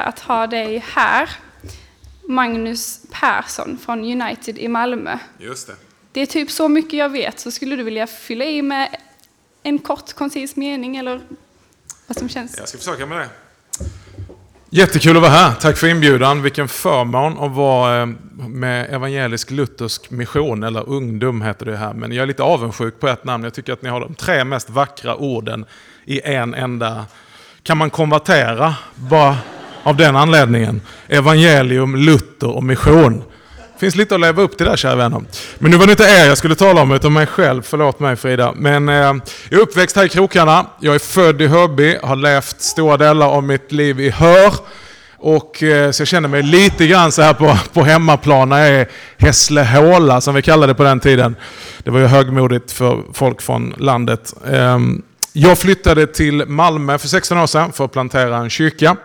att ha dig här. Magnus Persson från United i Malmö. Just det. Det är typ så mycket jag vet, så skulle du vilja fylla i med en kort koncis mening eller vad som känns? Jag ska försöka med det. Jättekul att vara här. Tack för inbjudan. Vilken förmån att vara eh, med evangelisk luthersk mission, eller ungdom heter det här. Men jag är lite avundsjuk på ett namn. Jag tycker att ni har de tre mest vackra orden i en enda. Kan man konvertera bara av den anledningen? Evangelium, Luther och mission. finns lite att leva upp till där kära vänner. Men nu var det inte er jag skulle tala om utan mig själv. Förlåt mig Frida. Men eh, jag är uppväxt här i Krokarna. Jag är född i Hörby. Har levt stora delar av mitt liv i Hör. Och, eh, så jag känner mig lite grann så här på, på hemmaplan när jag är Hässlehåla som vi kallade det på den tiden. Det var ju högmodigt för folk från landet. Ehm, jag flyttade till Malmö för 16 år sedan för att plantera en kyrka.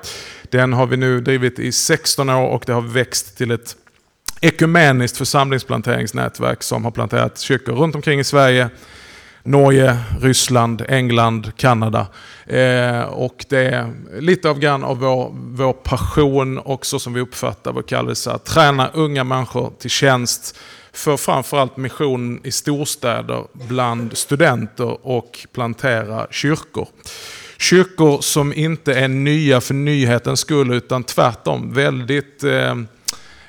Den har vi nu drivit i 16 år och det har växt till ett ekumeniskt församlingsplanteringsnätverk som har planterat kyrkor runt omkring i Sverige, Norge, Ryssland, England, Kanada. Eh, och det är lite av grann av vår, vår passion också som vi uppfattar vår kallelse att träna unga människor till tjänst för framförallt mission i storstäder bland studenter och plantera kyrkor. Kyrkor som inte är nya för nyhetens skull utan tvärtom väldigt eh,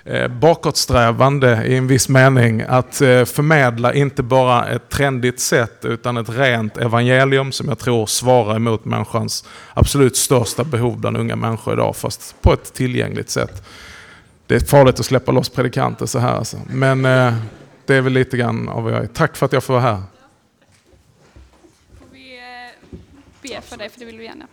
eh, bakåtsträvande i en viss mening. Att eh, förmedla inte bara ett trendigt sätt utan ett rent evangelium som jag tror svarar emot människans absolut största behov bland unga människor idag fast på ett tillgängligt sätt. Det är farligt att släppa loss predikanter så här alltså. Men eh, det är väl lite grann av vad jag är. Tack för att jag får vara här. Får vi eh, be för dig, för det vill vi gärna.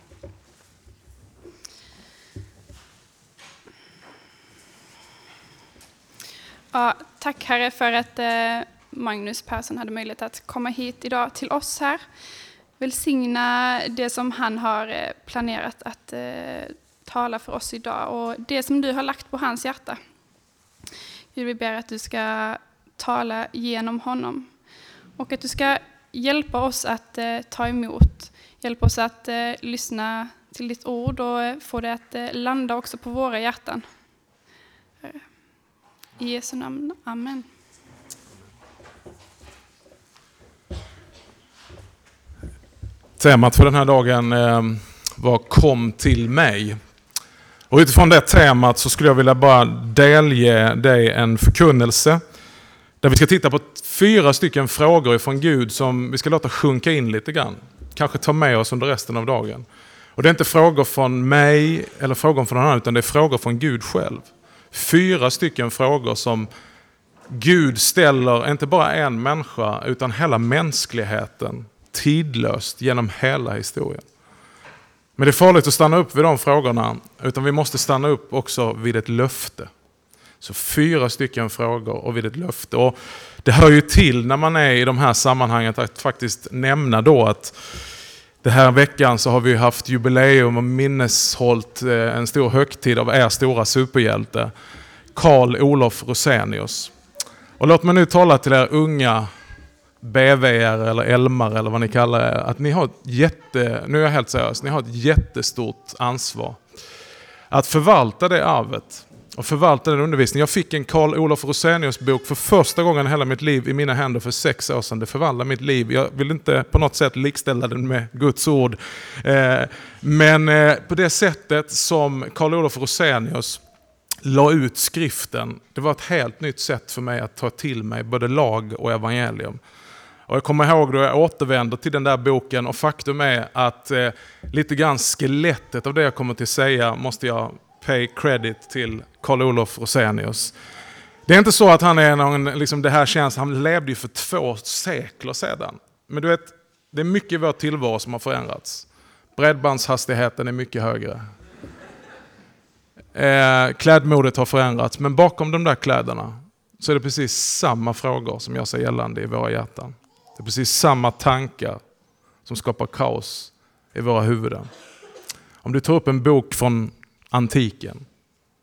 Ja, tack Herre för att eh, Magnus Persson hade möjlighet att komma hit idag till oss här. Välsigna det som han har eh, planerat att tala för oss idag och det som du har lagt på hans hjärta. Gud, vi ber att du ska tala genom honom och att du ska hjälpa oss att ta emot, Hjälp oss att eh, lyssna till ditt ord och eh, få det att eh, landa också på våra hjärtan. I Jesu namn. Amen. Temat för den här dagen eh, var Kom till mig. Och utifrån det temat så skulle jag vilja bara delge dig en förkunnelse. Där vi ska titta på fyra stycken frågor ifrån Gud som vi ska låta sjunka in lite grann. Kanske ta med oss under resten av dagen. Och det är inte frågor från mig eller frågor från någon annan utan det är frågor från Gud själv fyra stycken frågor som Gud ställer, inte bara en människa, utan hela mänskligheten tidlöst genom hela historien. Men det är farligt att stanna upp vid de frågorna, utan vi måste stanna upp också vid ett löfte. Så fyra stycken frågor och vid ett löfte. Och det hör ju till när man är i de här sammanhangen att faktiskt nämna då att den här veckan så har vi haft jubileum och minneshållt eh, en stor högtid av er stora superhjälte, Karl Olof Rosenius. Och låt mig nu tala till er unga BV eller Elmar eller vad ni kallar er, att ni har ett jätte, nu är jag helt seriös, ni har ett jättestort ansvar. Att förvalta det arvet och förvalta den undervisningen. Jag fick en Karl Olof Rosenius bok för första gången i hela mitt liv i mina händer för sex år sedan. Det förvandlade mitt liv. Jag vill inte på något sätt likställa den med Guds ord. Eh, men eh, på det sättet som Karl Olof Rosenius la ut skriften, det var ett helt nytt sätt för mig att ta till mig både lag och evangelium. Och jag kommer ihåg då jag återvänder till den där boken och faktum är att eh, lite grann skelettet av det jag kommer till säga måste jag pay credit till Karl Olof Rosenius. Det är inte så att han är någon, liksom det här känns, han levde ju för två sekler sedan. Men du vet, det är mycket i vår tillvaro som har förändrats. Bredbandshastigheten är mycket högre. Eh, klädmodet har förändrats, men bakom de där kläderna så är det precis samma frågor som gör sig gällande i våra hjärtan. Det är precis samma tankar som skapar kaos i våra huvuden. Om du tar upp en bok från antiken.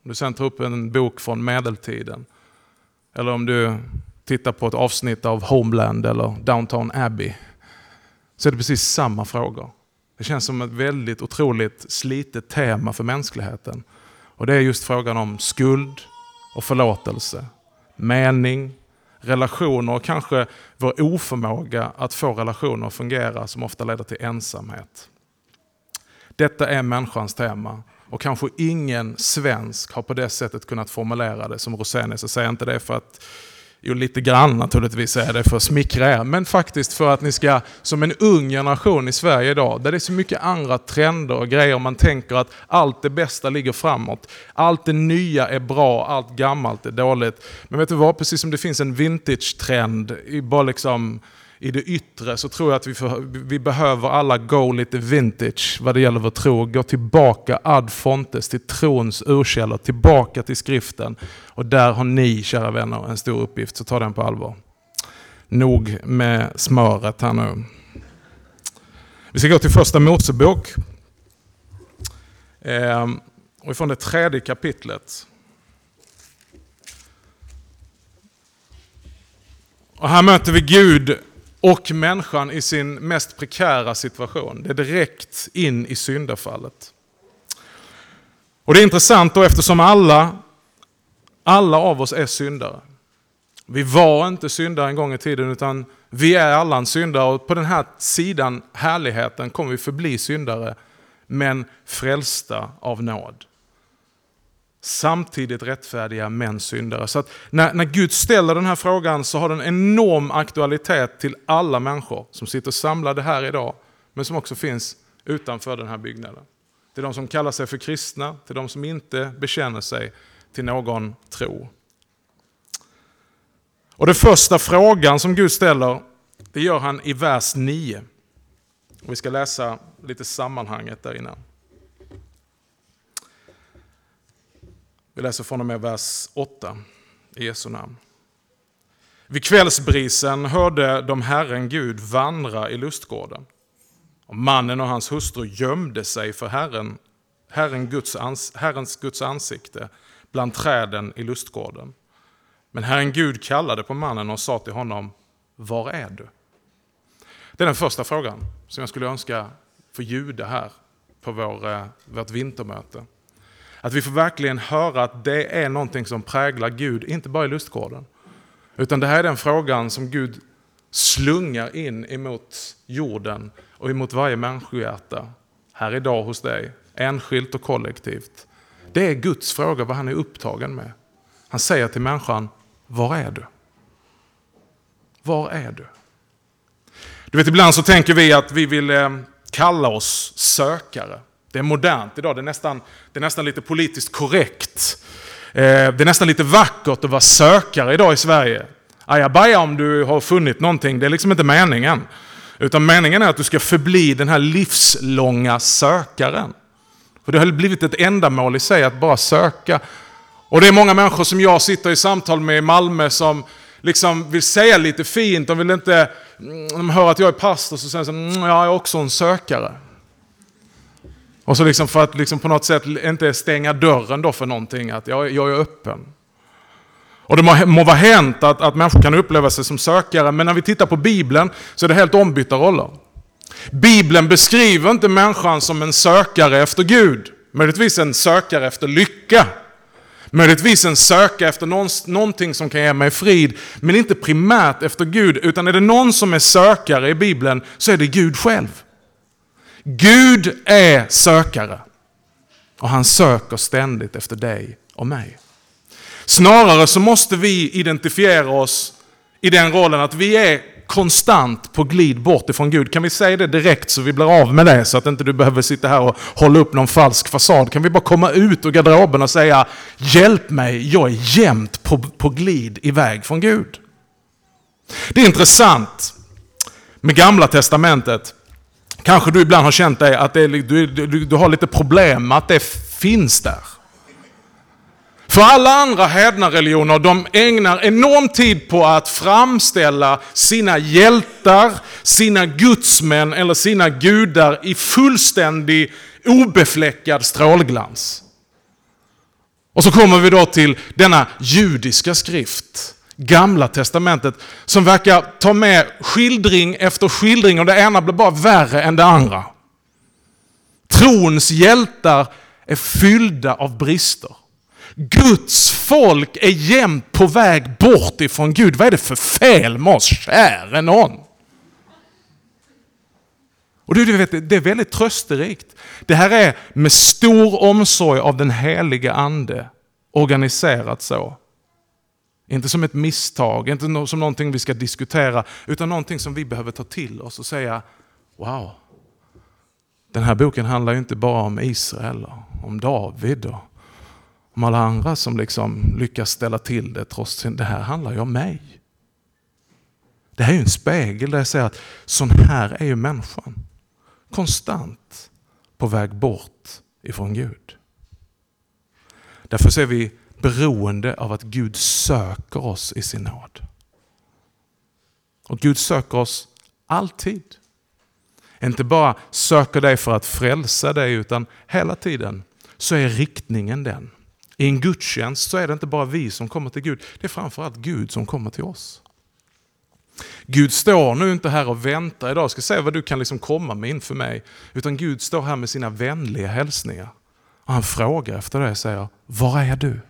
Om du sen tar upp en bok från medeltiden. Eller om du tittar på ett avsnitt av Homeland eller Downtown Abbey. Så är det precis samma frågor. Det känns som ett väldigt otroligt slitet tema för mänskligheten. Och det är just frågan om skuld och förlåtelse, mening, relationer och kanske vår oförmåga att få relationer att fungera som ofta leder till ensamhet. Detta är människans tema och kanske ingen svensk har på det sättet kunnat formulera det som Rosenius. Jag säger inte det för att Jo, lite grann naturligtvis är det för att smickra er, men faktiskt för att ni ska, som en ung generation i Sverige idag, där det är så mycket andra trender och grejer, man tänker att allt det bästa ligger framåt. Allt det nya är bra, allt gammalt är dåligt. Men vet du vad, precis som det finns en vintage-trend, bara liksom i det yttre så tror jag att vi, för, vi behöver alla gå lite vintage vad det gäller vår tro. Gå tillbaka ad fontes, till trons urkällor, tillbaka till skriften. Och där har ni, kära vänner, en stor uppgift, så ta den på allvar. Nog med smöret här nu. Vi ska gå till första Mosebok. Ehm, och ifrån det tredje kapitlet. Och här möter vi Gud och människan i sin mest prekära situation. Det är direkt in i syndafallet. Och det är intressant då eftersom alla, alla av oss är syndare. Vi var inte syndare en gång i tiden utan vi är alla en syndare och på den här sidan härligheten kommer vi förbli syndare men frälsta av nåd samtidigt rättfärdiga men syndare. Så att när, när Gud ställer den här frågan så har den enorm aktualitet till alla människor som sitter samlade här idag, men som också finns utanför den här byggnaden. Till de som kallar sig för kristna, till de som inte bekänner sig till någon tro. Och Den första frågan som Gud ställer, det gör han i vers 9. Och vi ska läsa lite sammanhanget där innan. Vi läser från och med vers 8 i Jesu namn. Vid kvällsbrisen hörde de Herren Gud vandra i lustgården. Och mannen och hans hustru gömde sig för Herren, Herren Guds ans, Herrens Guds ansikte bland träden i lustgården. Men Herren Gud kallade på mannen och sa till honom, Var är du? Det är den första frågan som jag skulle önska få ljuda här på vår, eh, vårt vintermöte. Att vi får verkligen höra att det är någonting som präglar Gud, inte bara i lustgården. Utan det här är den frågan som Gud slungar in emot jorden och emot varje människohjärta. Här idag hos dig, enskilt och kollektivt. Det är Guds fråga vad han är upptagen med. Han säger till människan, var är du? Var är du? Du vet, ibland så tänker vi att vi vill eh, kalla oss sökare. Det är modernt idag, det är nästan, det är nästan lite politiskt korrekt. Eh, det är nästan lite vackert att vara sökare idag i Sverige. Ajabaja om du har funnit någonting, det är liksom inte meningen. Utan meningen är att du ska förbli den här livslånga sökaren. För det har blivit ett ändamål i sig att bara söka. Och det är många människor som jag sitter i samtal med i Malmö som liksom vill säga lite fint, de vill inte, mm, de hör att jag är pastor så säger de mm, ja, jag är också en sökare. Och så liksom för att liksom på något sätt inte stänga dörren då för någonting, att jag, jag är öppen. Och det må, må vara hänt att, att människor kan uppleva sig som sökare, men när vi tittar på Bibeln så är det helt ombytta roller. Bibeln beskriver inte människan som en sökare efter Gud, möjligtvis en sökare efter lycka. Möjligtvis en söka efter någonting som kan ge mig frid, men inte primärt efter Gud, utan är det någon som är sökare i Bibeln så är det Gud själv. Gud är sökare och han söker ständigt efter dig och mig. Snarare så måste vi identifiera oss i den rollen att vi är konstant på glid bort ifrån Gud. Kan vi säga det direkt så vi blir av med det så att inte du behöver sitta här och hålla upp någon falsk fasad. Kan vi bara komma ut ur garderoben och säga Hjälp mig, jag är jämt på, på glid iväg från Gud. Det är intressant med gamla testamentet Kanske du ibland har känt dig att det, du, du, du har lite problem med att det finns där. För alla andra hädna religioner, de ägnar enorm tid på att framställa sina hjältar, sina gudsmän eller sina gudar i fullständig obefläckad strålglans. Och så kommer vi då till denna judiska skrift Gamla testamentet som verkar ta med skildring efter skildring och det ena blir bara värre än det andra. Trons hjältar är fyllda av brister. Guds folk är jämt på väg bort ifrån Gud. Vad är det för fel med oss, käre någon? Och du, du vet, det är väldigt trösterikt. Det här är med stor omsorg av den heliga ande organiserat så. Inte som ett misstag, inte som någonting vi ska diskutera, utan någonting som vi behöver ta till oss och säga Wow, den här boken handlar ju inte bara om Israel, och om David och om alla andra som liksom lyckas ställa till det trots det här handlar ju om mig. Det här är ju en spegel där jag säger att sån här är ju människan. Konstant på väg bort ifrån Gud. Därför ser vi beroende av att Gud söker oss i sin nåd. Och Gud söker oss alltid. Inte bara söker dig för att frälsa dig utan hela tiden så är riktningen den. I en gudstjänst så är det inte bara vi som kommer till Gud, det är framförallt Gud som kommer till oss. Gud står nu inte här och väntar idag, ska se vad du kan liksom komma med inför mig. Utan Gud står här med sina vänliga hälsningar. Och han frågar efter det och säger, var är du?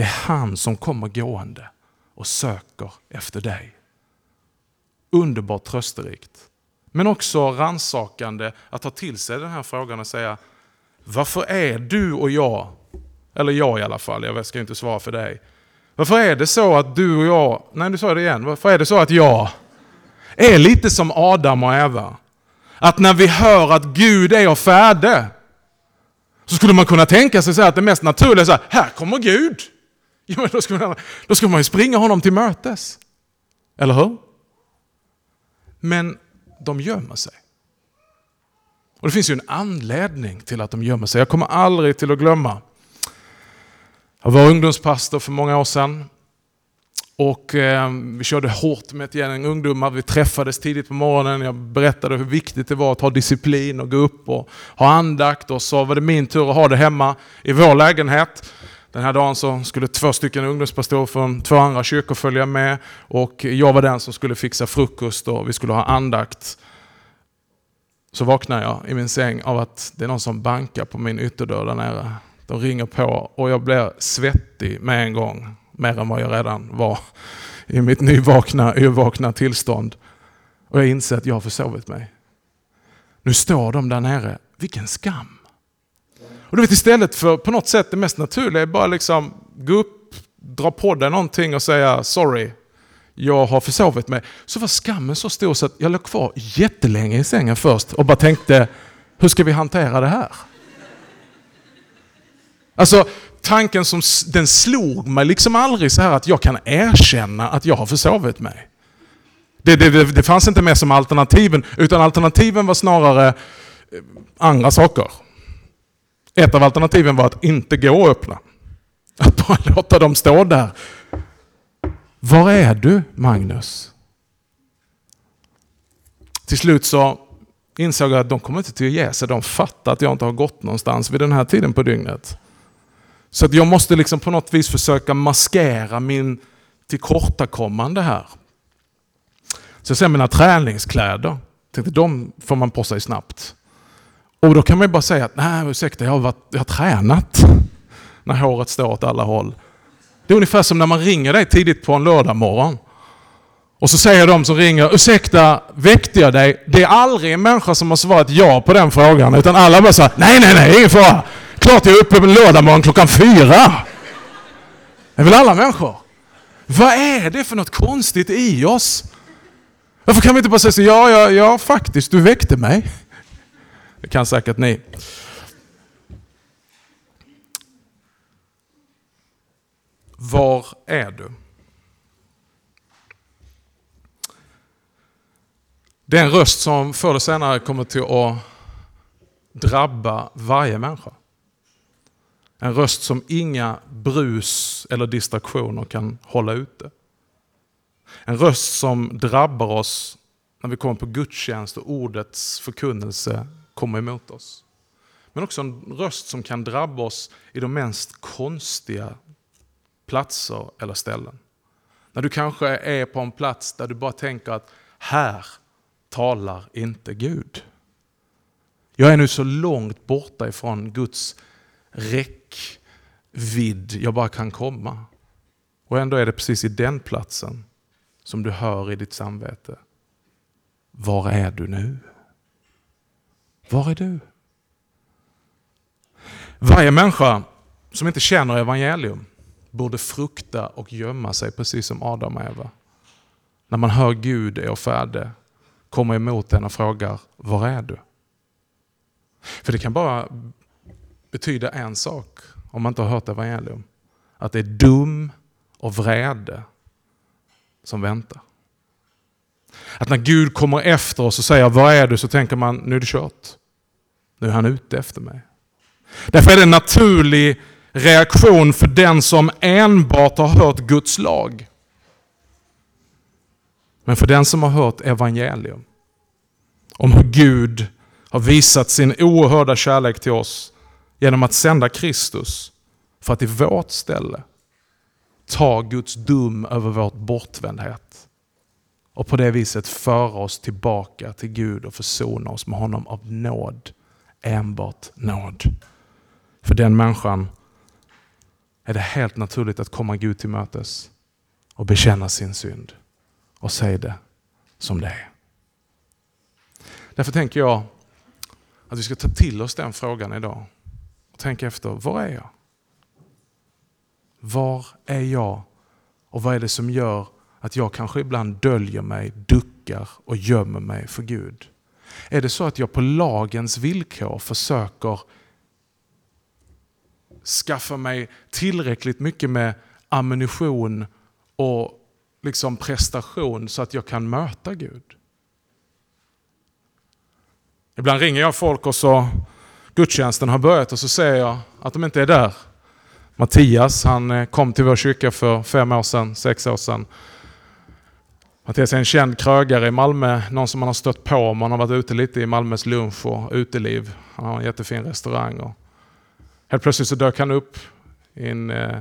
Det är han som kommer gående och söker efter dig. Underbart trösterikt. Men också ransakande att ta till sig den här frågan och säga, varför är du och jag, eller jag i alla fall, jag ska inte svara för dig. Varför är det så att du och jag, nej nu sa jag det igen, varför är det så att jag är lite som Adam och Eva? Att när vi hör att Gud är färdig, så skulle man kunna tänka sig så att det mest naturliga är så här, här kommer Gud. Ja, men då, skulle man, då skulle man ju springa honom till mötes. Eller hur? Men de gömmer sig. Och Det finns ju en anledning till att de gömmer sig. Jag kommer aldrig till att glömma. Jag var ungdomspastor för många år sedan. Och eh, vi körde hårt med ett gäng ungdomar. Vi träffades tidigt på morgonen. Jag berättade hur viktigt det var att ha disciplin och gå upp och ha andakt. Och så var det min tur att ha det hemma i vår lägenhet. Den här dagen så skulle två stycken ungdomspastorer från två andra kyrkor följa med. Och jag var den som skulle fixa frukost och vi skulle ha andakt så vaknar jag i min säng av att det är någon som bankar på min ytterdörr där nere. De ringer på och jag blir svettig med en gång. Mer än vad jag redan var i mitt nyvakna, yrvakna tillstånd. Och jag inser att jag har försovit mig. Nu står de där nere. Vilken skam! Och du vet istället för på något sätt det mest naturliga är bara liksom gå upp, dra på dig någonting och säga sorry, jag har försovit mig. Så var skammen så stor så att jag låg kvar jättelänge i sängen först och bara tänkte, hur ska vi hantera det här? Alltså tanken som den slog mig liksom aldrig så här att jag kan erkänna att jag har försovit mig. Det, det, det fanns inte med som alternativen, utan alternativen var snarare eh, andra saker. Ett av alternativen var att inte gå och öppna. Att bara låta dem stå där var är du Magnus? Till slut så insåg jag att de kommer inte till att ge sig. De fattar att jag inte har gått någonstans vid den här tiden på dygnet. Så att jag måste liksom på något vis försöka maskera min tillkortakommande här. Så jag ser mina träningskläder. Tänkte, de får man på sig snabbt. Och då kan man ju bara säga att nej ursäkta, jag har, varit, jag har tränat. När håret står åt alla håll. Det är ungefär som när man ringer dig tidigt på en lördag morgon. Och så säger de som ringer, ursäkta, väckte jag dig? Det är aldrig en människa som har svarat ja på den frågan, utan alla bara säger nej, nej, nej, ingen fara. Klart jag är uppe på lördag morgon klockan fyra. Det är väl alla människor? Vad är det för något konstigt i oss? Varför kan vi inte bara säga så, ja, ja, ja, faktiskt, du väckte mig. Det kan säkert ni. Var är du? Det är en röst som förr eller senare kommer till att drabba varje människa. En röst som inga brus eller distraktioner kan hålla ute. En röst som drabbar oss när vi kommer på gudstjänst och ordets förkunnelse kommer emot oss. Men också en röst som kan drabba oss i de mest konstiga platser eller ställen. När du kanske är på en plats där du bara tänker att här talar inte Gud. Jag är nu så långt borta ifrån Guds räckvidd jag bara kan komma. Och ändå är det precis i den platsen som du hör i ditt samvete. Var är du nu? Var är du? Varje människa som inte känner evangelium borde frukta och gömma sig precis som Adam och Eva. När man hör Gud är färdig, kommer emot en och frågar, var är du? För det kan bara betyda en sak om man inte har hört evangelium. Att det är dum och vrede som väntar. Att när Gud kommer efter oss och säger, var är du? Så tänker man, nu är det kört. Nu är han ute efter mig. Därför är det en naturlig reaktion för den som enbart har hört Guds lag. Men för den som har hört evangelium om hur Gud har visat sin oerhörda kärlek till oss genom att sända Kristus för att i vårt ställe ta Guds dum över vårt bortvändhet och på det viset föra oss tillbaka till Gud och försona oss med honom av nåd. Enbart nåd. För den människan är det helt naturligt att komma Gud till mötes och bekänna sin synd och säga det som det är. Därför tänker jag att vi ska ta till oss den frågan idag. Och tänka efter, var är jag? Var är jag? Och vad är det som gör att jag kanske ibland döljer mig, duckar och gömmer mig för Gud? Är det så att jag på lagens villkor försöker skaffa mig tillräckligt mycket med ammunition och liksom prestation så att jag kan möta Gud? Ibland ringer jag folk och så gudstjänsten har börjat och så säger jag att de inte är där. Mattias, han eh, kom till vår kyrka för fem år sedan, sex år sedan. Mattias är en känd krögare i Malmö, någon som man har stött på om man har varit ute lite i Malmös lunch och uteliv. Han har en jättefin restaurang. Och helt plötsligt så dök han upp i en, eh,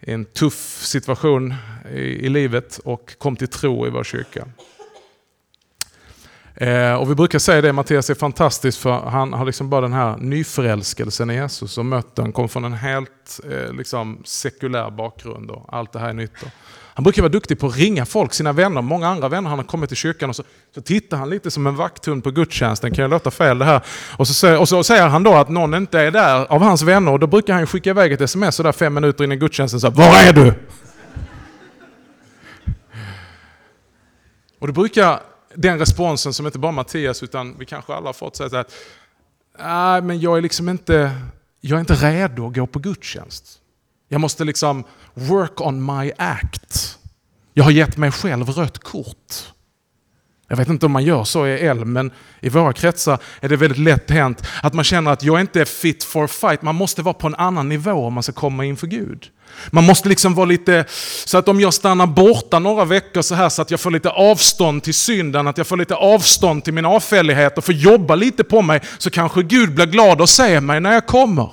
i en tuff situation i, i livet och kom till tro i vår kyrka. Eh, och vi brukar säga det, Mattias är fantastisk för han har liksom bara den här nyförälskelsen i Jesus och mött den, kom från en helt eh, liksom sekulär bakgrund och allt det här är nytt. Han brukar vara duktig på att ringa folk, sina vänner, många andra vänner han har kommit till kyrkan och så, så tittar han lite som en vakthund på gudstjänsten, kan jag låta fel det här? Och så, och så säger han då att någon inte är där av hans vänner och då brukar han skicka iväg ett sms sådär fem minuter in i gudstjänsten så Var är du? Och det brukar den responsen som inte bara Mattias utan vi kanske alla har fått säga att Nej, men jag är liksom inte, jag är inte redo att gå på gudstjänst. Jag måste liksom work on my act. Jag har gett mig själv rött kort. Jag vet inte om man gör så i L, men i våra kretsar är det väldigt lätt hänt att man känner att jag inte är fit for fight. Man måste vara på en annan nivå om man ska komma inför Gud. Man måste liksom vara lite, så att om jag stannar borta några veckor så här så att jag får lite avstånd till synden, att jag får lite avstånd till min avfällighet och får jobba lite på mig, så kanske Gud blir glad och ser mig när jag kommer.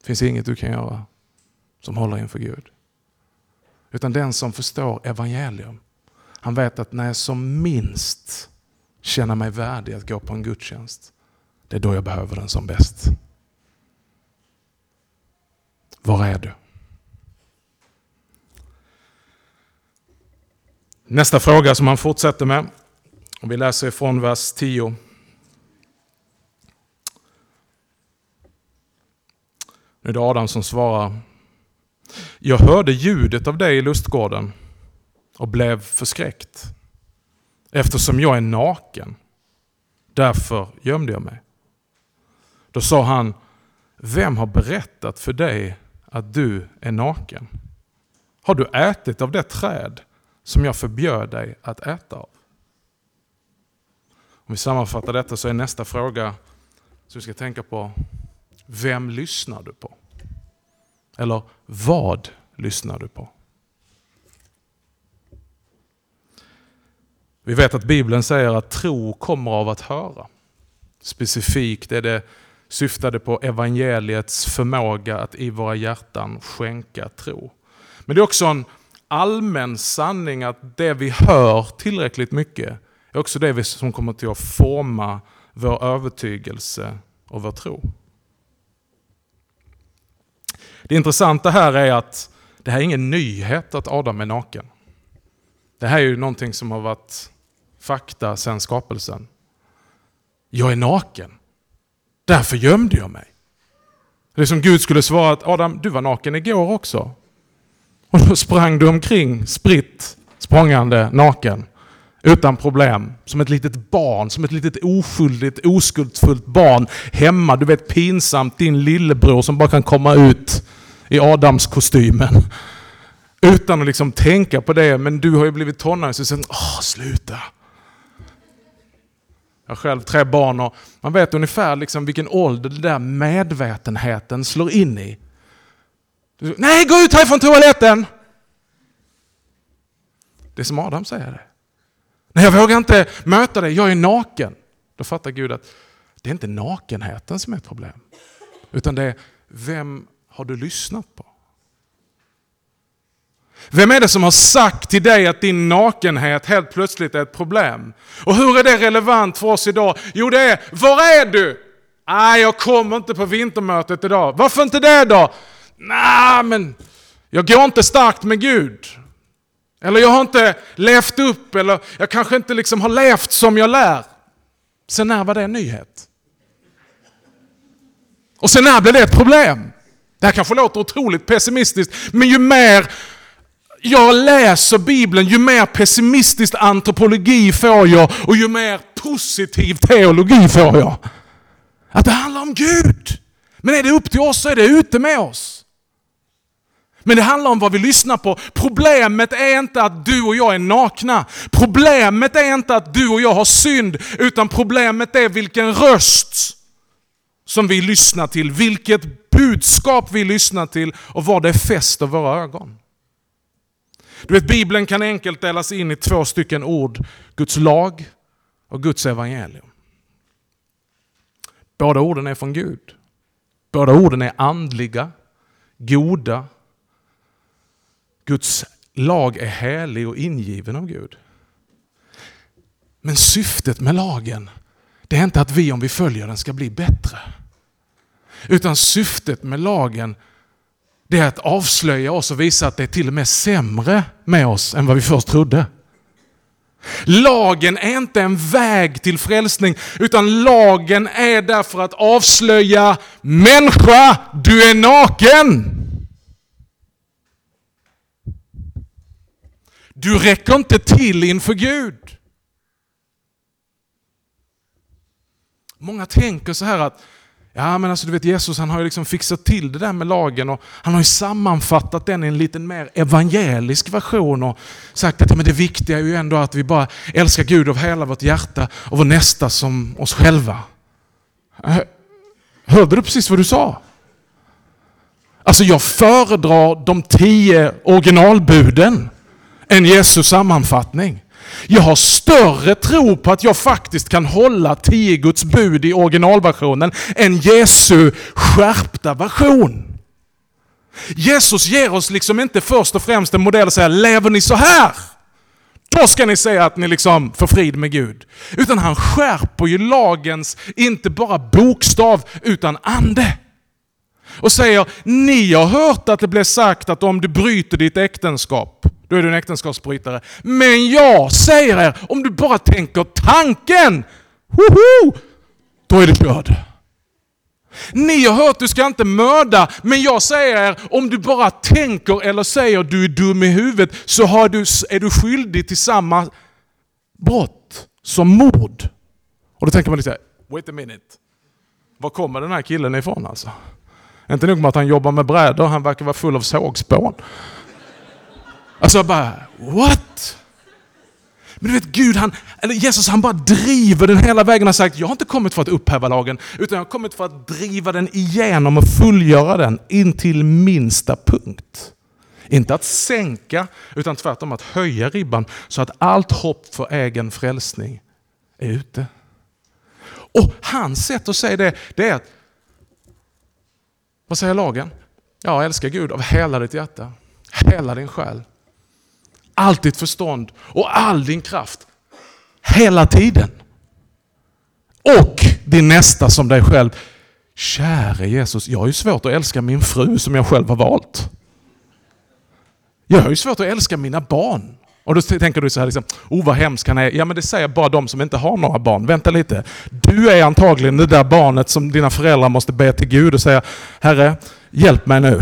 Det finns inget du kan göra som håller inför Gud. Utan den som förstår evangelium, han vet att när jag som minst känner mig värdig att gå på en gudstjänst, det är då jag behöver den som bäst. Var är du? Nästa fråga som han fortsätter med, och vi läser ifrån vers 10. Nu är det Adam som svarar. Jag hörde ljudet av dig i lustgården och blev förskräckt eftersom jag är naken. Därför gömde jag mig. Då sa han, vem har berättat för dig att du är naken? Har du ätit av det träd som jag förbjöd dig att äta av? Om vi sammanfattar detta så är nästa fråga som vi ska tänka på, vem lyssnar du på? Eller vad lyssnar du på? Vi vet att Bibeln säger att tro kommer av att höra. Specifikt är det syftade på evangeliets förmåga att i våra hjärtan skänka tro. Men det är också en allmän sanning att det vi hör tillräckligt mycket är också det som kommer till att forma vår övertygelse och vår tro. Det intressanta här är att det här är ingen nyhet att Adam är naken. Det här är ju någonting som har varit fakta sedan skapelsen. Jag är naken. Därför gömde jag mig. Det är som Gud skulle svara att Adam, du var naken igår också. Och då sprang du omkring spritt språngande naken. Utan problem. Som ett litet barn, som ett litet oskyldigt, oskuldsfullt barn hemma. Du vet pinsamt din lillebror som bara kan komma ut i Adams-kostymen. Utan att liksom tänka på det, men du har ju blivit tonåring så sen, åh sluta. Jag har själv tre barn och man vet ungefär liksom vilken ålder den där medvetenheten slår in i. Nej, gå ut härifrån toaletten! Det är som Adam säger det. Nej, jag vågar inte möta dig, jag är naken. Då fattar Gud att det är inte nakenheten som är ett problem. Utan det är, vem har du lyssnat på? Vem är det som har sagt till dig att din nakenhet helt plötsligt är ett problem? Och hur är det relevant för oss idag? Jo, det är, var är du? Nej, jag kommer inte på vintermötet idag. Varför inte det då? Nej, men jag går inte starkt med Gud. Eller jag har inte levt upp, eller jag kanske inte liksom har levt som jag lär. Sen när var det en nyhet? Och sen när blev det ett problem? Det här kanske låter otroligt pessimistiskt, men ju mer jag läser Bibeln, ju mer pessimistisk antropologi får jag och ju mer positiv teologi får jag. Att det handlar om Gud. Men är det upp till oss så är det ute med oss. Men det handlar om vad vi lyssnar på. Problemet är inte att du och jag är nakna. Problemet är inte att du och jag har synd, utan problemet är vilken röst som vi lyssnar till, vilket budskap vi lyssnar till och var det fäster våra ögon. Du vet, Bibeln kan enkelt delas in i två stycken ord. Guds lag och Guds evangelium. Båda orden är från Gud. Båda orden är andliga, goda. Guds lag är helig och ingiven av Gud. Men syftet med lagen, det är inte att vi om vi följer den ska bli bättre. Utan syftet med lagen det är att avslöja oss och visa att det är till och med sämre med oss än vad vi först trodde. Lagen är inte en väg till frälsning, utan lagen är där för att avslöja människa, du är naken. Du räcker inte till inför Gud. Många tänker så här att Ja men alltså du vet Jesus han har ju liksom fixat till det där med lagen och han har ju sammanfattat den i en lite mer evangelisk version och sagt att ja, men det viktiga är ju ändå att vi bara älskar Gud av hela vårt hjärta och vår nästa som oss själva. Hörde du precis vad du sa? Alltså jag föredrar de tio originalbuden än Jesus sammanfattning. Jag har större tro på att jag faktiskt kan hålla tio Guds bud i originalversionen än Jesu skärpta version. Jesus ger oss liksom inte först och främst en modell och säger lever ni så här? Då ska ni säga att ni liksom får frid med Gud. Utan han skärper ju lagens, inte bara bokstav, utan ande. Och säger, ni har hört att det blev sagt att om du bryter ditt äktenskap, då är du en äktenskapsbrytare. Men jag säger er, om du bara tänker tanken, woho, då är du körd. Ni har hört du ska inte mörda, men jag säger er, om du bara tänker eller säger du är dum i huvudet så har du, är du skyldig till samma brott som mord. Och då tänker man lite, wait a minute. Var kommer den här killen ifrån alltså? Inte nog med att han jobbar med brädor, han verkar vara full av sågspån. Alltså bara, what? Men du vet Gud, han, eller Jesus han bara driver den hela vägen och har sagt, jag har inte kommit för att upphäva lagen, utan jag har kommit för att driva den igenom och fullgöra den in till minsta punkt. Inte att sänka, utan tvärtom att höja ribban så att allt hopp för egen frälsning är ute. Och hans sätt att säga det, det är att, vad säger lagen? Ja, älska Gud av hela ditt hjärta, hela din själ, allt ditt förstånd och all din kraft. Hela tiden. Och din nästa som dig själv. Käre Jesus, jag har ju svårt att älska min fru som jag själv har valt. Jag har ju svårt att älska mina barn. Och då tänker du så här, liksom, oh vad hemskt han är. Ja men det säger bara de som inte har några barn. Vänta lite. Du är antagligen det där barnet som dina föräldrar måste be till Gud och säga, Herre, hjälp mig nu.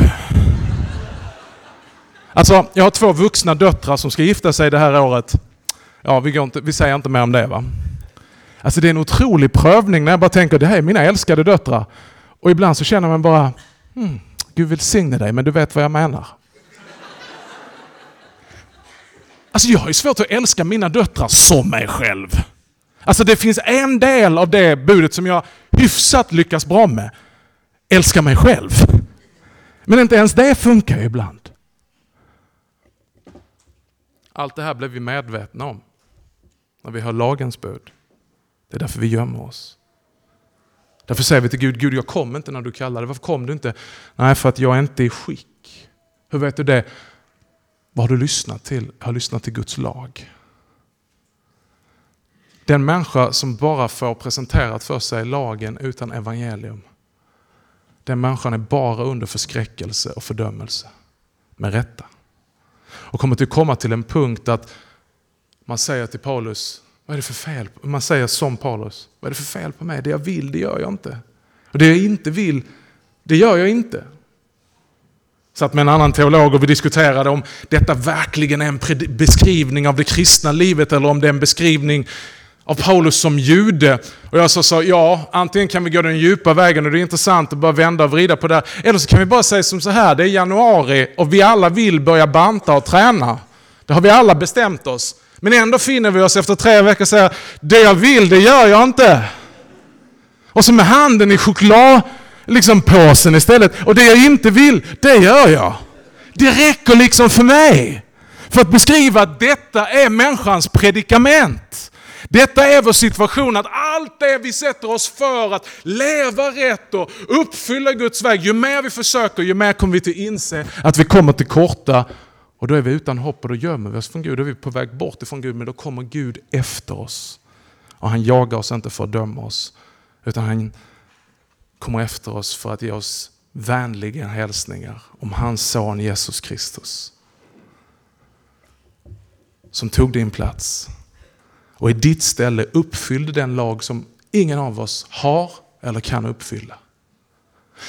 Alltså, jag har två vuxna döttrar som ska gifta sig det här året. Ja, vi, inte, vi säger inte mer om det va. Alltså det är en otrolig prövning när jag bara tänker, det här är mina älskade döttrar. Och ibland så känner man bara, hmm, Gud välsigne dig, men du vet vad jag menar. Alltså jag har ju svårt att älska mina döttrar som mig själv. Alltså det finns en del av det budet som jag hyfsat lyckas bra med. Älska mig själv. Men inte ens det funkar ju ibland. Allt det här blev vi medvetna om när vi hör lagens bud. Det är därför vi gömmer oss. Därför säger vi till Gud, Gud jag kom inte när du kallade. Varför kom du inte? Nej, för att jag är inte i skick. Hur vet du det? Vad har du lyssnat till? Jag har lyssnat till Guds lag. Den människa som bara får presenterat för sig lagen utan evangelium, den människan är bara under förskräckelse och fördömelse. Med rätta. Och kommer till komma till en punkt att man säger till Paulus, vad är det för fel? Man säger som Paulus, vad är det för fel på mig? Det jag vill, det gör jag inte. Och det jag inte vill, det gör jag inte. Satt med en annan teolog och vi diskuterade om detta verkligen är en beskrivning av det kristna livet eller om det är en beskrivning av Paulus som jude. Och jag sa så, ja, antingen kan vi gå den djupa vägen och det är intressant att bara vända och vrida på det. Eller så kan vi bara säga som så här, det är januari och vi alla vill börja banta och träna. Det har vi alla bestämt oss. Men ändå finner vi oss efter tre veckor säga, det jag vill, det gör jag inte. Och så med handen i choklad liksom påsen istället. Och det jag inte vill, det gör jag. Det räcker liksom för mig. För att beskriva att detta är människans predikament. Detta är vår situation, att allt det vi sätter oss för att leva rätt och uppfylla Guds väg, ju mer vi försöker, ju mer kommer vi till inse att vi kommer till korta. Och då är vi utan hopp och då gömmer vi oss från Gud. Då är vi på väg bort ifrån Gud, men då kommer Gud efter oss. Och han jagar oss inte för att döma oss, utan han kommer efter oss för att ge oss vänliga hälsningar om hans son Jesus Kristus. Som tog din plats och i ditt ställe uppfyllde den lag som ingen av oss har eller kan uppfylla.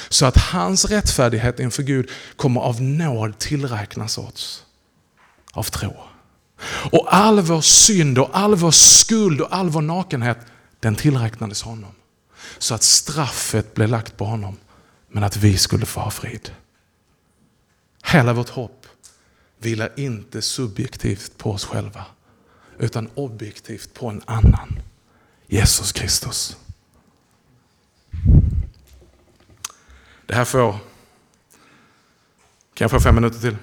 Så att hans rättfärdighet inför Gud kommer av nåd tillräknas oss av tro. Och all vår synd och all vår skuld och all vår nakenhet, den tillräknades honom. Så att straffet blev lagt på honom, men att vi skulle få ha frid. Hela vårt hopp vilar inte subjektivt på oss själva, utan objektivt på en annan. Jesus Kristus. Det här får... Kan jag få fem minuter till?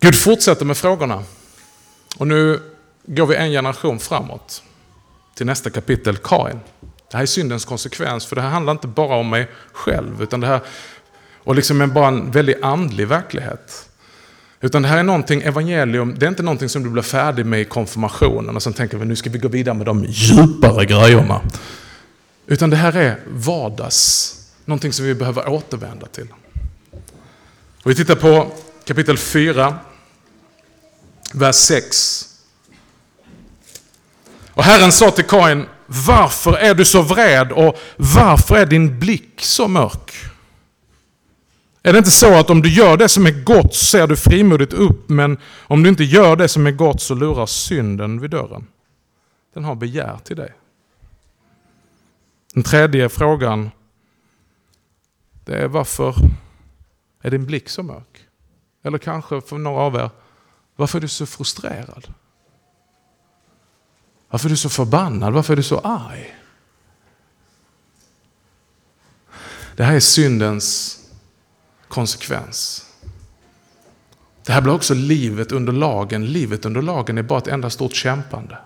Gud fortsätter med frågorna. Och nu går vi en generation framåt till nästa kapitel, Kain. Det här är syndens konsekvens, för det här handlar inte bara om mig själv, utan det här, och liksom en, bara en väldigt andlig verklighet. Utan det här är någonting, evangelium, det är inte någonting som du blir färdig med i konfirmationen och sen tänker vi nu ska vi gå vidare med de djupare grejerna. Utan det här är vardags, någonting som vi behöver återvända till. Och vi tittar på kapitel 4, vers 6 och Herren sa till Kain, varför är du så vred och varför är din blick så mörk? Är det inte så att om du gör det som är gott så ser du frimodigt upp, men om du inte gör det som är gott så lurar synden vid dörren? Den har begär till dig. Den tredje frågan, det är varför är din blick så mörk? Eller kanske för några av er, varför är du så frustrerad? Varför är du så förbannad? Varför är du så arg? Det här är syndens konsekvens. Det här blir också livet under lagen. Livet under lagen är bara ett enda stort kämpande.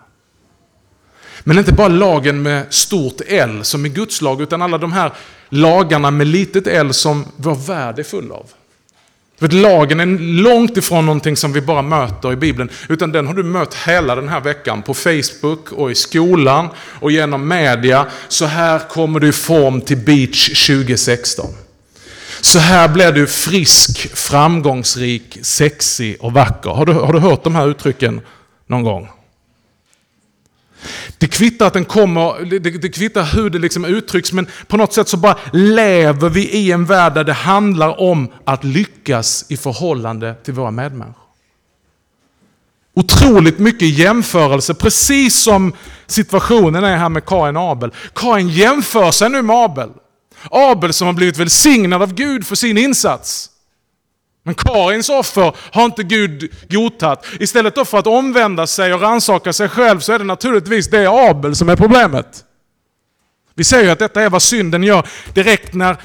Men inte bara lagen med stort L som är Guds lag, utan alla de här lagarna med litet L som vår värld är full av. För lagen är långt ifrån någonting som vi bara möter i Bibeln, utan den har du mött hela den här veckan på Facebook och i skolan och genom media. Så här kommer du i form till Beach 2016. Så här blir du frisk, framgångsrik, sexig och vacker. Har du, har du hört de här uttrycken någon gång? Det kvittar att den kommer, det, det kvittar hur det liksom uttrycks, men på något sätt så bara lever vi i en värld där det handlar om att lyckas i förhållande till våra medmänniskor. Otroligt mycket jämförelse, precis som situationen är här med Kain och Abel. Kain jämför sig nu med Abel. Abel som har blivit välsignad av Gud för sin insats. Men Karins offer har inte Gud godtagit. Istället då för att omvända sig och rannsaka sig själv så är det naturligtvis det Abel som är problemet. Vi säger ju att detta är vad synden gör direkt när,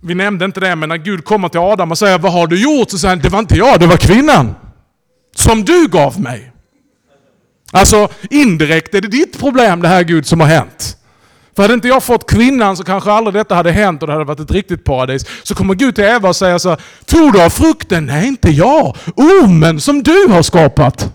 vi nämnde inte det, men när Gud kommer till Adam och säger vad har du gjort? Så säger han, det var inte jag, det var kvinnan. Som du gav mig. Alltså indirekt är det ditt problem det här Gud som har hänt. För hade inte jag fått kvinnan så kanske aldrig detta hade hänt och det hade varit ett riktigt paradis. Så kommer Gud till Eva och säger så här, Tog du av frukten? Nej, inte jag. Oh, Ormen som du har skapat.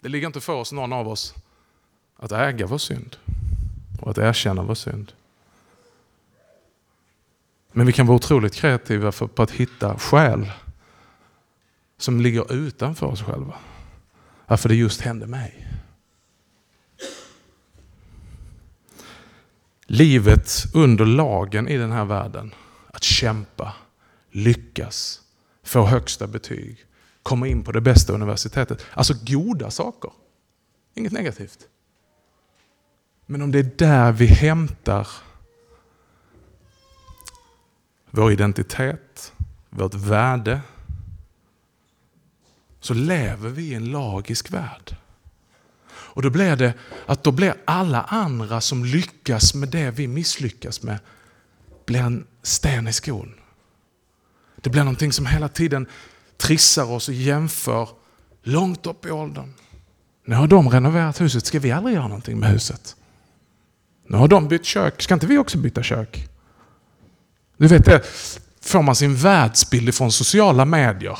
Det ligger inte för oss, någon av oss, att äga vår synd och att erkänna vår synd. Men vi kan vara otroligt kreativa på att hitta skäl som ligger utanför oss själva. Varför det just hände mig. Livet under lagen i den här världen, att kämpa, lyckas, få högsta betyg, komma in på det bästa universitetet. Alltså goda saker, inget negativt. Men om det är där vi hämtar vår identitet, vårt värde, så lever vi i en lagisk värld. Och då blir det att då blir alla andra som lyckas med det vi misslyckas med, blir en sten i skon. Det blir någonting som hela tiden trissar oss och jämför långt upp i åldern. Nu har de renoverat huset, ska vi aldrig göra någonting med huset? Nu har de bytt kök, ska inte vi också byta kök? Du vet det, får man sin världsbild ifrån sociala medier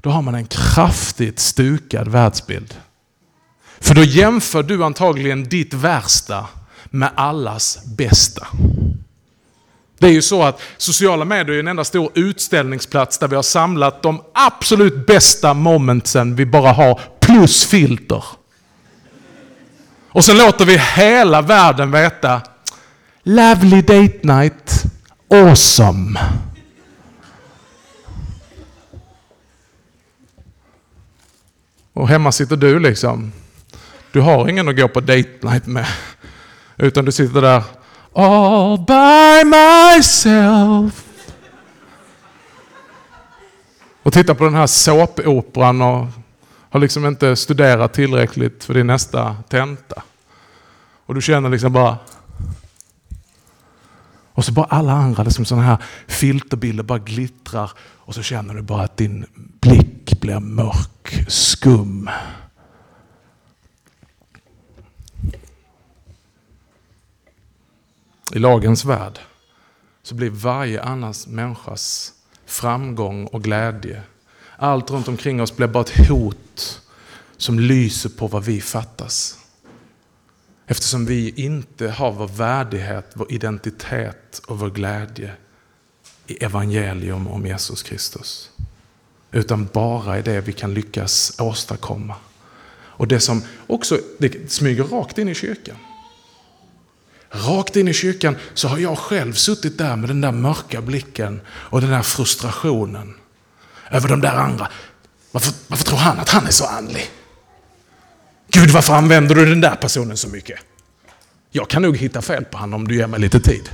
då har man en kraftigt stukad världsbild. För då jämför du antagligen ditt värsta med allas bästa. Det är ju så att sociala medier är en enda stor utställningsplats där vi har samlat de absolut bästa momentsen vi bara har, plus filter. Och sen låter vi hela världen veta, lovely date night, awesome. Och hemma sitter du liksom. Du har ingen att gå på date night med. Utan du sitter där all by myself. Och tittar på den här såpoperan och har liksom inte studerat tillräckligt för din nästa tenta. Och du känner liksom bara... Och så bara alla andra liksom sådana här filterbilder bara glittrar och så känner du bara att din blick blir mörk, skum. I lagens värld så blir varje annans människas framgång och glädje, allt runt omkring oss blir bara ett hot som lyser på vad vi fattas. Eftersom vi inte har vår värdighet, vår identitet och vår glädje i evangelium om Jesus Kristus. Utan bara i det vi kan lyckas åstadkomma. Och det som också det smyger rakt in i kyrkan. Rakt in i kyrkan så har jag själv suttit där med den där mörka blicken och den där frustrationen över de där andra. Varför, varför tror han att han är så andlig? Gud, varför använder du den där personen så mycket? Jag kan nog hitta fel på honom om du ger mig lite tid.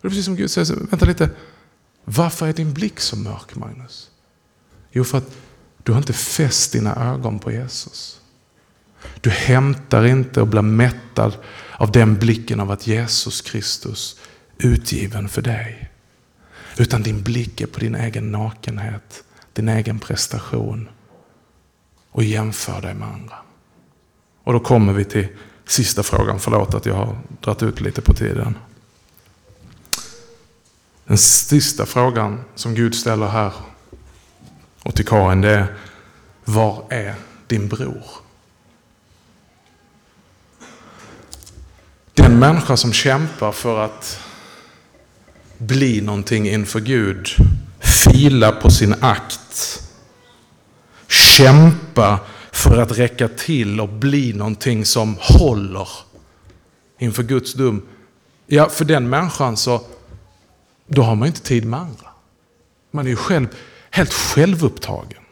Det är precis som Gud säger, vänta lite. Varför är din blick så mörk, Magnus? Jo, för att du har inte fäst dina ögon på Jesus. Du hämtar inte och blir mättad av den blicken av att Jesus Kristus utgiven för dig. Utan din blick är på din egen nakenhet, din egen prestation och jämför dig med andra. Och då kommer vi till sista frågan. Förlåt att jag har dragit ut lite på tiden. Den sista frågan som Gud ställer här och till Karin det är Var är din bror? Den människa som kämpar för att bli någonting inför Gud, fila på sin akt, kämpa för att räcka till och bli någonting som håller inför Guds dom. Ja, för den människan så då har man inte tid med andra. Man är ju själv, helt självupptagen.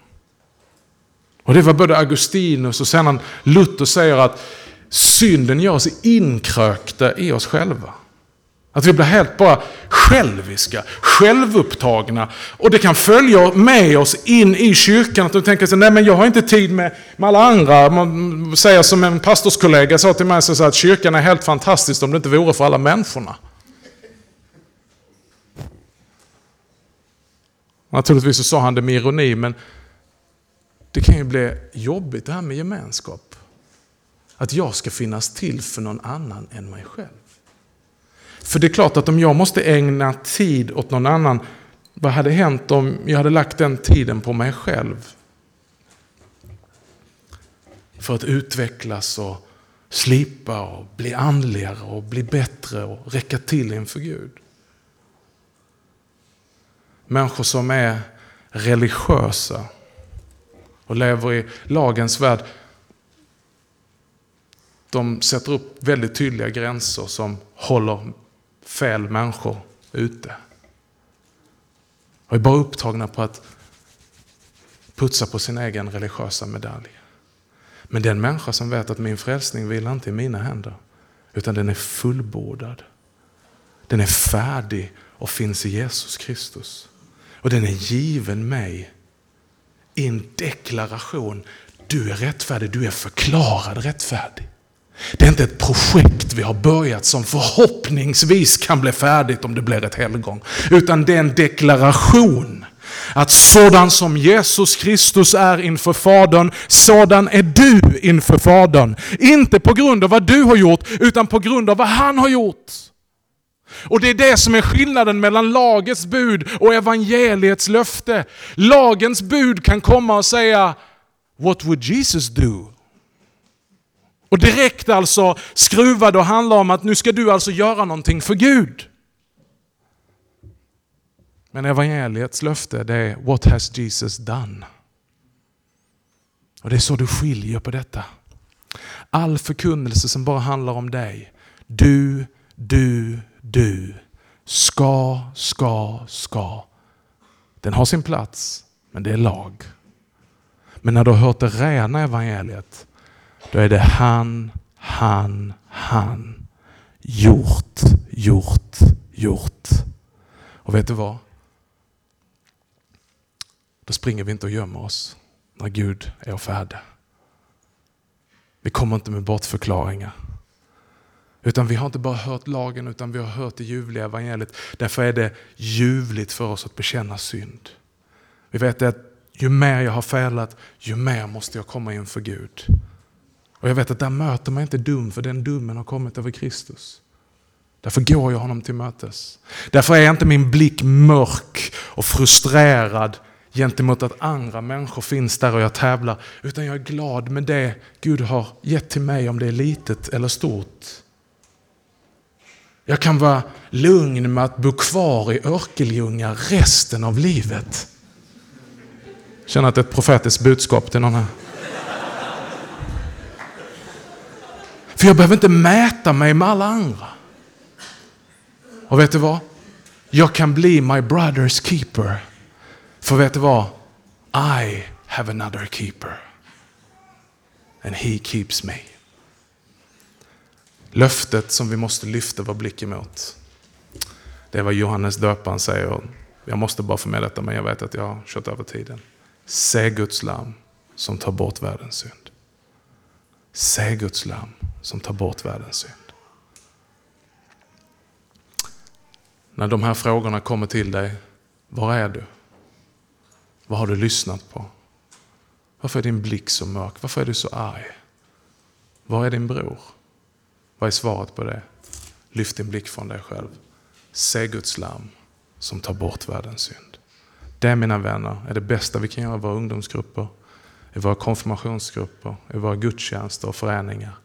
Och det var både Augustinus och sedan Luther säger att synden gör oss inkrökta i oss själva. Att vi blir helt bara själviska, självupptagna. Och det kan följa med oss in i kyrkan. Att du tänker sig, nej men jag har inte tid med, med alla andra. Man säger som en pastorskollega sa till mig, så att kyrkan är helt fantastisk om det inte vore för alla människorna. Naturligtvis så sa han det med ironi, men det kan ju bli jobbigt det här med gemenskap. Att jag ska finnas till för någon annan än mig själv. För det är klart att om jag måste ägna tid åt någon annan, vad hade hänt om jag hade lagt den tiden på mig själv? För att utvecklas och slipa och bli andligare och bli bättre och räcka till inför Gud. Människor som är religiösa och lever i lagens värld. De sätter upp väldigt tydliga gränser som håller fel människor ute. Och är bara upptagna på att putsa på sin egen religiösa medalj. Men den människa som vet att min frälsning vilar inte i mina händer, utan den är fullbordad. Den är färdig och finns i Jesus Kristus. Och den är given mig i en deklaration. Du är rättfärdig, du är förklarad rättfärdig. Det är inte ett projekt vi har börjat som förhoppningsvis kan bli färdigt om det blir ett helgon. Utan det är en deklaration. Att sådan som Jesus Kristus är inför Fadern, sådan är du inför Fadern. Inte på grund av vad du har gjort, utan på grund av vad han har gjort. Och det är det som är skillnaden mellan lagets bud och evangeliets löfte. Lagens bud kan komma och säga What would Jesus do? Och direkt alltså skruvade och handlar om att nu ska du alltså göra någonting för Gud. Men evangeliets löfte det är What has Jesus done? Och det är så du skiljer på detta. All förkunnelse som bara handlar om dig. Du, du, du. Ska, ska, ska. Den har sin plats, men det är lag. Men när du har hört det rena evangeliet, då är det han, han, han. Gjort, gjort, gjort. Och vet du vad? Då springer vi inte och gömmer oss när Gud är färdig. Vi kommer inte med bortförklaringar. Utan vi har inte bara hört lagen utan vi har hört det ljuvliga evangeliet. Därför är det ljuvligt för oss att bekänna synd. Vi vet att ju mer jag har felat, ju mer måste jag komma inför Gud. Och jag vet att där möter man inte dum, för den domen har kommit över Kristus. Därför går jag honom till mötes. Därför är inte min blick mörk och frustrerad gentemot att andra människor finns där och jag tävlar. Utan jag är glad med det Gud har gett till mig, om det är litet eller stort. Jag kan vara lugn med att bo kvar i Örkelljunga resten av livet. Känner att det är ett profetiskt budskap till någon här. För jag behöver inte mäta mig med alla andra. Och vet du vad? Jag kan bli my brother's keeper. För vet du vad? I have another keeper. And he keeps me. Löftet som vi måste lyfta vår blick emot. Det är vad Johannes döparen säger. Jag måste bara få med detta, men jag vet att jag har kört över tiden. Se Guds lam som tar bort världens synd. Se Guds lam som tar bort världens synd. När de här frågorna kommer till dig, var är du? Vad har du lyssnat på? Varför är din blick så mörk? Varför är du så arg? Var är din bror? Vad är svaret på det? Lyft din blick från dig själv. Se Guds lam som tar bort världens synd. Det mina vänner är det bästa vi kan göra i våra ungdomsgrupper, i våra konfirmationsgrupper, i våra gudstjänster och föreningar.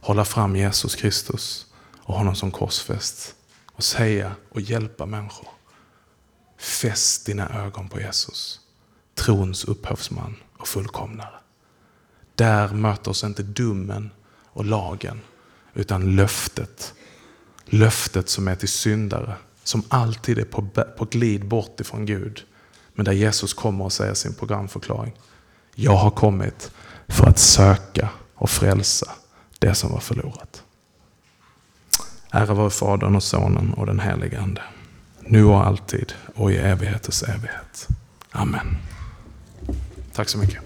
Hålla fram Jesus Kristus och honom som korsfäst och säga och hjälpa människor. Fäst dina ögon på Jesus, trons upphovsman och fullkomnare. Där möter oss inte domen och lagen, utan löftet. Löftet som är till syndare, som alltid är på, på glid bort ifrån Gud. Men där Jesus kommer och säger sin programförklaring. Jag har kommit för att söka och frälsa det som var förlorat. Ära vare Fadern och Sonen och den helige Ande. Nu och alltid och i evigheters evighet. Amen. Tack så mycket.